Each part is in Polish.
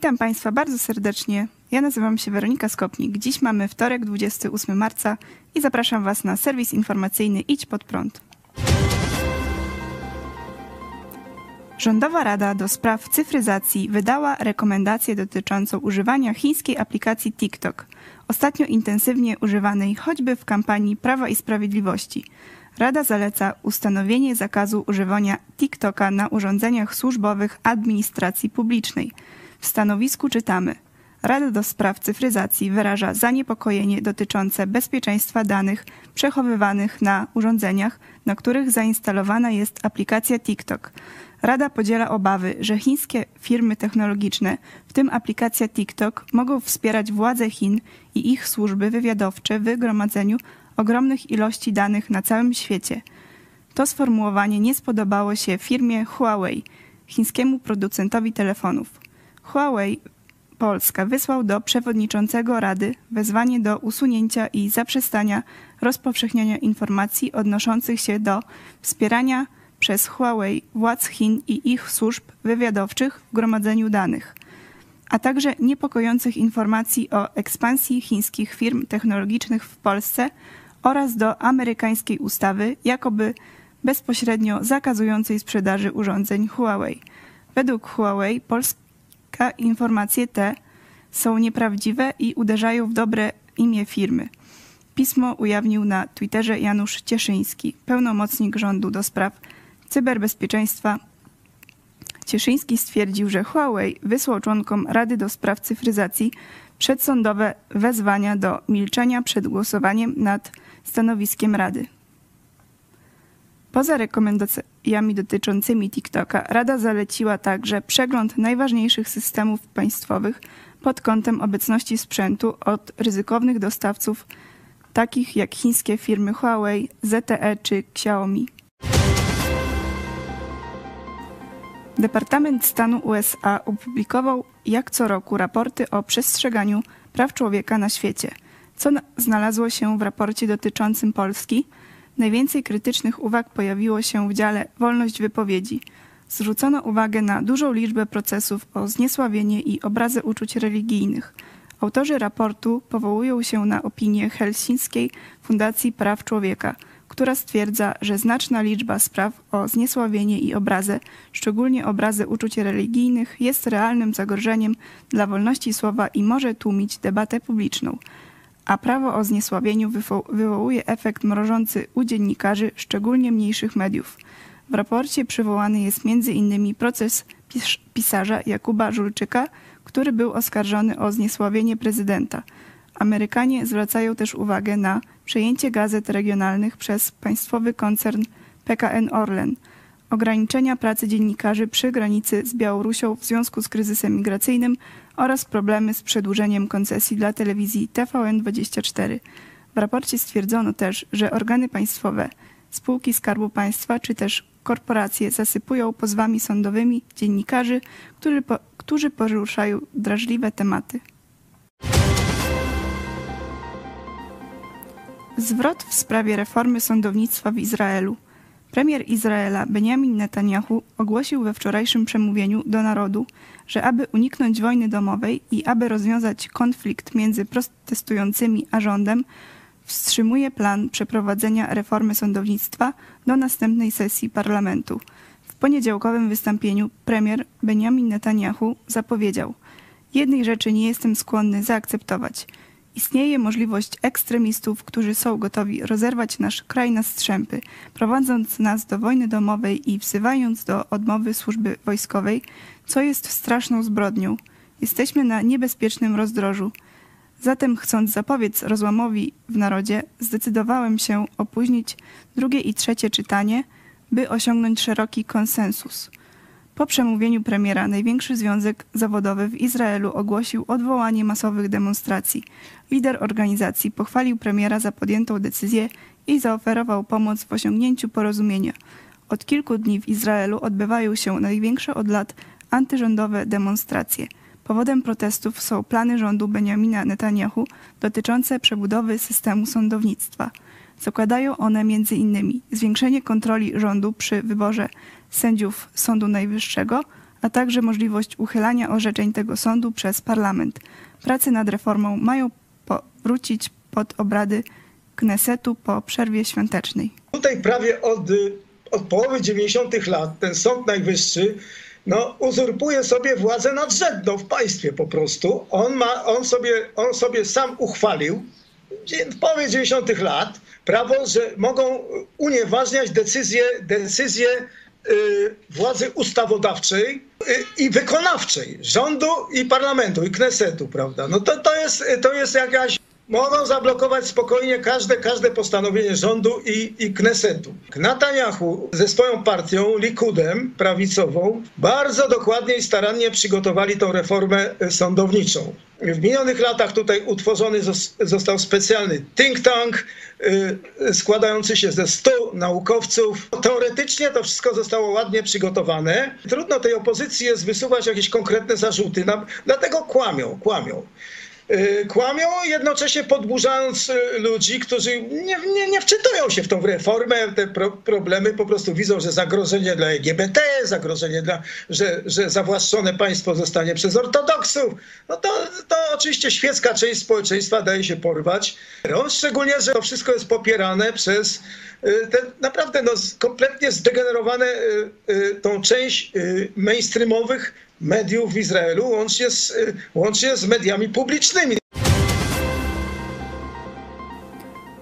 Witam Państwa bardzo serdecznie. Ja nazywam się Weronika Skopnik. Dziś mamy wtorek, 28 marca i zapraszam Was na serwis informacyjny Idź Pod Prąd. Rządowa Rada do Spraw Cyfryzacji wydała rekomendację dotyczącą używania chińskiej aplikacji TikTok, ostatnio intensywnie używanej choćby w kampanii Prawa i Sprawiedliwości. Rada zaleca ustanowienie zakazu używania TikToka na urządzeniach służbowych administracji publicznej. W stanowisku czytamy: Rada do Spraw Cyfryzacji wyraża zaniepokojenie dotyczące bezpieczeństwa danych przechowywanych na urządzeniach, na których zainstalowana jest aplikacja TikTok. Rada podziela obawy, że chińskie firmy technologiczne, w tym aplikacja TikTok, mogą wspierać władze Chin i ich służby wywiadowcze w gromadzeniu ogromnych ilości danych na całym świecie. To sformułowanie nie spodobało się firmie Huawei, chińskiemu producentowi telefonów. Huawei Polska wysłał do przewodniczącego Rady wezwanie do usunięcia i zaprzestania rozpowszechniania informacji odnoszących się do wspierania przez Huawei władz Chin i ich służb wywiadowczych w gromadzeniu danych, a także niepokojących informacji o ekspansji chińskich firm technologicznych w Polsce oraz do amerykańskiej ustawy, jakoby bezpośrednio zakazującej sprzedaży urządzeń Huawei. Według Huawei polska informacje te są nieprawdziwe i uderzają w dobre imię firmy. Pismo ujawnił na Twitterze Janusz Cieszyński, pełnomocnik rządu do spraw cyberbezpieczeństwa. Cieszyński stwierdził, że Huawei wysłał członkom Rady do Spraw Cyfryzacji przedsądowe wezwania do milczenia przed głosowaniem nad stanowiskiem Rady. Poza rekomendacjami dotyczącymi TikToka, Rada zaleciła także przegląd najważniejszych systemów państwowych pod kątem obecności sprzętu od ryzykownych dostawców, takich jak chińskie firmy Huawei, ZTE czy Xiaomi. Departament Stanu USA opublikował jak co roku raporty o przestrzeganiu praw człowieka na świecie. Co znalazło się w raporcie dotyczącym Polski? Najwięcej krytycznych uwag pojawiło się w dziale Wolność wypowiedzi. Zwrócono uwagę na dużą liczbę procesów o zniesławienie i obrazę uczuć religijnych. Autorzy raportu powołują się na opinię Helsińskiej Fundacji Praw Człowieka – która stwierdza, że znaczna liczba spraw o zniesławienie i obrazę, szczególnie obrazy uczuć religijnych, jest realnym zagrożeniem dla wolności słowa i może tłumić debatę publiczną. A prawo o zniesławieniu wywołuje efekt mrożący u dziennikarzy, szczególnie mniejszych mediów. W raporcie przywołany jest m.in. proces pisarza Jakuba Żulczyka, który był oskarżony o zniesławienie prezydenta. Amerykanie zwracają też uwagę na przejęcie gazet regionalnych przez państwowy koncern PKN Orlen, ograniczenia pracy dziennikarzy przy granicy z Białorusią w związku z kryzysem migracyjnym oraz problemy z przedłużeniem koncesji dla telewizji TVN24. W raporcie stwierdzono też, że organy państwowe, spółki Skarbu Państwa czy też korporacje zasypują pozwami sądowymi dziennikarzy, którzy, po, którzy poruszają drażliwe tematy. Zwrot w sprawie reformy sądownictwa w Izraelu. Premier Izraela Benjamin Netanyahu ogłosił we wczorajszym przemówieniu do narodu, że aby uniknąć wojny domowej i aby rozwiązać konflikt między protestującymi a rządem, wstrzymuje plan przeprowadzenia reformy sądownictwa do następnej sesji parlamentu. W poniedziałkowym wystąpieniu premier Benjamin Netanyahu zapowiedział: Jednej rzeczy nie jestem skłonny zaakceptować – Istnieje możliwość ekstremistów, którzy są gotowi rozerwać nasz kraj na strzępy, prowadząc nas do wojny domowej i wzywając do odmowy służby wojskowej, co jest straszną zbrodnią. Jesteśmy na niebezpiecznym rozdrożu. Zatem, chcąc zapobiec rozłamowi w narodzie, zdecydowałem się opóźnić drugie i trzecie czytanie, by osiągnąć szeroki konsensus. Po przemówieniu premiera największy związek zawodowy w Izraelu ogłosił odwołanie masowych demonstracji. Lider organizacji pochwalił premiera za podjętą decyzję i zaoferował pomoc w osiągnięciu porozumienia. Od kilku dni w Izraelu odbywają się największe od lat antyrządowe demonstracje. Powodem protestów są plany rządu Benjamina Netanyahu dotyczące przebudowy systemu sądownictwa. Zakładają one m.in. zwiększenie kontroli rządu przy wyborze sędziów Sądu Najwyższego, a także możliwość uchylania orzeczeń tego sądu przez parlament. Prace nad reformą mają wrócić pod obrady Knesetu po przerwie świątecznej. Tutaj prawie od, od połowy 90. lat ten Sąd Najwyższy no, uzurpuje sobie władzę nadrzędną w państwie po prostu. On, ma, on, sobie, on sobie sam uchwalił w połowie 90. lat prawo, że mogą unieważniać decyzje, decyzje y, władzy ustawodawczej y, i wykonawczej, rządu i parlamentu, i Knesetu, prawda? No to, to, jest, to jest jakaś mogą zablokować spokojnie każde, każde postanowienie rządu i, i Knesetu. Netanyahu ze swoją partią, Likudem, prawicową, bardzo dokładnie i starannie przygotowali tą reformę e, sądowniczą. W minionych latach tutaj utworzony został specjalny think tank e, składający się ze 100 naukowców. Teoretycznie to wszystko zostało ładnie przygotowane. Trudno tej opozycji jest wysuwać jakieś konkretne zarzuty, dlatego kłamią, kłamią. Y, kłamią, jednocześnie podburzając y, ludzi, którzy nie, nie, nie wczytują się w tą reformę, te pro, problemy, po prostu widzą, że zagrożenie dla LGBT, zagrożenie, dla, że, że zawłaszczone państwo zostanie przez ortodoksów, no to, to oczywiście świecka część społeczeństwa daje się porwać. Szczególnie, że to wszystko jest popierane przez y, te naprawdę no, kompletnie zdegenerowane tą część mainstreamowych mediów w Izraelu, łącznie z, y, łącznie z mediami publicznymi.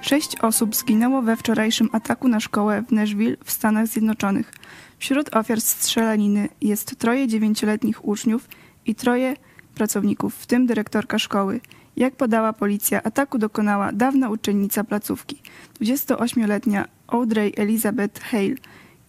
Sześć osób zginęło we wczorajszym ataku na szkołę w Nashville w Stanach Zjednoczonych. Wśród ofiar strzelaniny jest troje dziewięcioletnich uczniów i troje pracowników, w tym dyrektorka szkoły. Jak podała policja, ataku dokonała dawna uczennica placówki, 28-letnia Audrey Elizabeth Hale,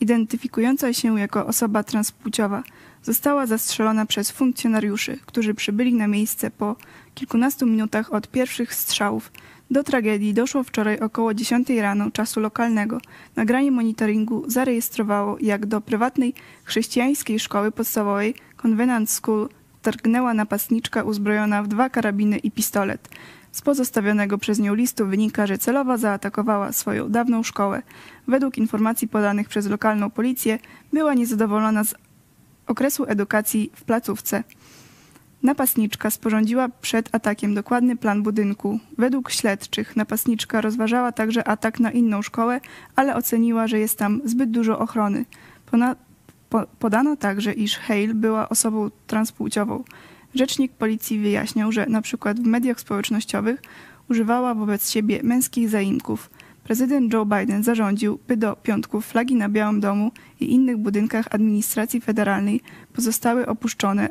identyfikująca się jako osoba transpłciowa została zastrzelona przez funkcjonariuszy, którzy przybyli na miejsce po kilkunastu minutach od pierwszych strzałów. Do tragedii doszło wczoraj około 10 rano czasu lokalnego. Nagranie monitoringu zarejestrowało, jak do prywatnej chrześcijańskiej szkoły podstawowej Convenant School targnęła napastniczka uzbrojona w dwa karabiny i pistolet. Z pozostawionego przez nią listu wynika, że celowo zaatakowała swoją dawną szkołę. Według informacji podanych przez lokalną policję była niezadowolona z okresu edukacji w placówce. Napastniczka sporządziła przed atakiem dokładny plan budynku. Według śledczych napastniczka rozważała także atak na inną szkołę, ale oceniła, że jest tam zbyt dużo ochrony. Po podano także, iż Hale była osobą transpłciową. Rzecznik policji wyjaśniał, że na przykład w mediach społecznościowych używała wobec siebie męskich zaimków. Prezydent Joe Biden zarządził, by do piątku flagi na Białym Domu i innych budynkach administracji federalnej pozostały opuszczone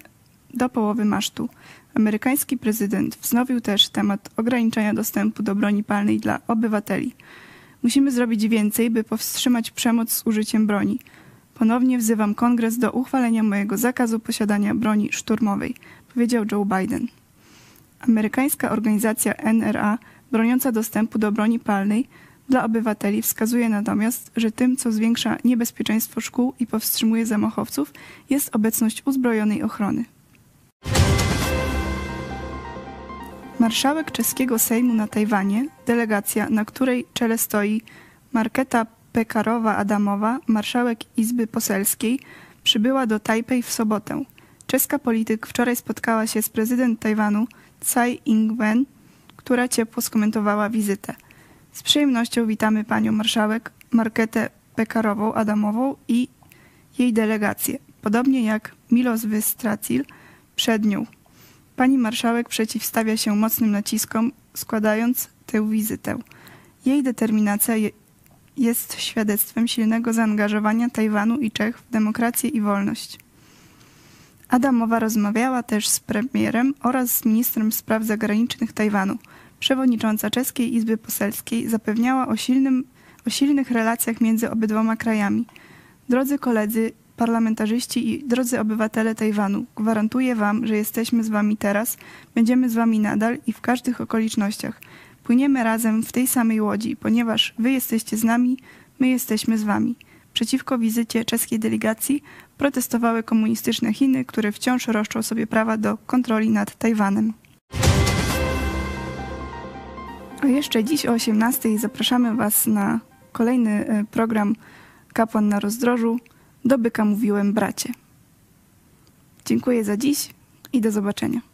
do połowy masztu. Amerykański prezydent wznowił też temat ograniczenia dostępu do broni palnej dla obywateli. Musimy zrobić więcej, by powstrzymać przemoc z użyciem broni. Ponownie wzywam kongres do uchwalenia mojego zakazu posiadania broni szturmowej, powiedział Joe Biden. Amerykańska organizacja NRA, broniąca dostępu do broni palnej, dla obywateli wskazuje natomiast, że tym, co zwiększa niebezpieczeństwo szkół i powstrzymuje zamachowców, jest obecność uzbrojonej ochrony. Marszałek czeskiego Sejmu na Tajwanie, delegacja, na której czele stoi Marketa Pekarowa-Adamowa, marszałek Izby Poselskiej, przybyła do Tajpej w sobotę. Czeska polityk wczoraj spotkała się z prezydent Tajwanu Tsai Ing-wen, która ciepło skomentowała wizytę. Z przyjemnością witamy panią marszałek Marketę Pekarową-Adamową i jej delegację, podobnie jak Milos Wystracil przed nią. Pani marszałek przeciwstawia się mocnym naciskom, składając tę wizytę. Jej determinacja je, jest świadectwem silnego zaangażowania Tajwanu i Czech w demokrację i wolność. Adamowa rozmawiała też z premierem oraz z ministrem spraw zagranicznych Tajwanu – przewodnicząca Czeskiej Izby Poselskiej zapewniała o, silnym, o silnych relacjach między obydwoma krajami. Drodzy koledzy, parlamentarzyści i drodzy obywatele Tajwanu, gwarantuję Wam, że jesteśmy z Wami teraz, będziemy z Wami nadal i w każdych okolicznościach. Płyniemy razem w tej samej łodzi, ponieważ Wy jesteście z nami, my jesteśmy z Wami. Przeciwko wizycie czeskiej delegacji protestowały komunistyczne Chiny, które wciąż roszczą sobie prawa do kontroli nad Tajwanem. A jeszcze dziś o 18 zapraszamy Was na kolejny e, program Kapłan na rozdrożu. Do byka mówiłem bracie. Dziękuję za dziś i do zobaczenia.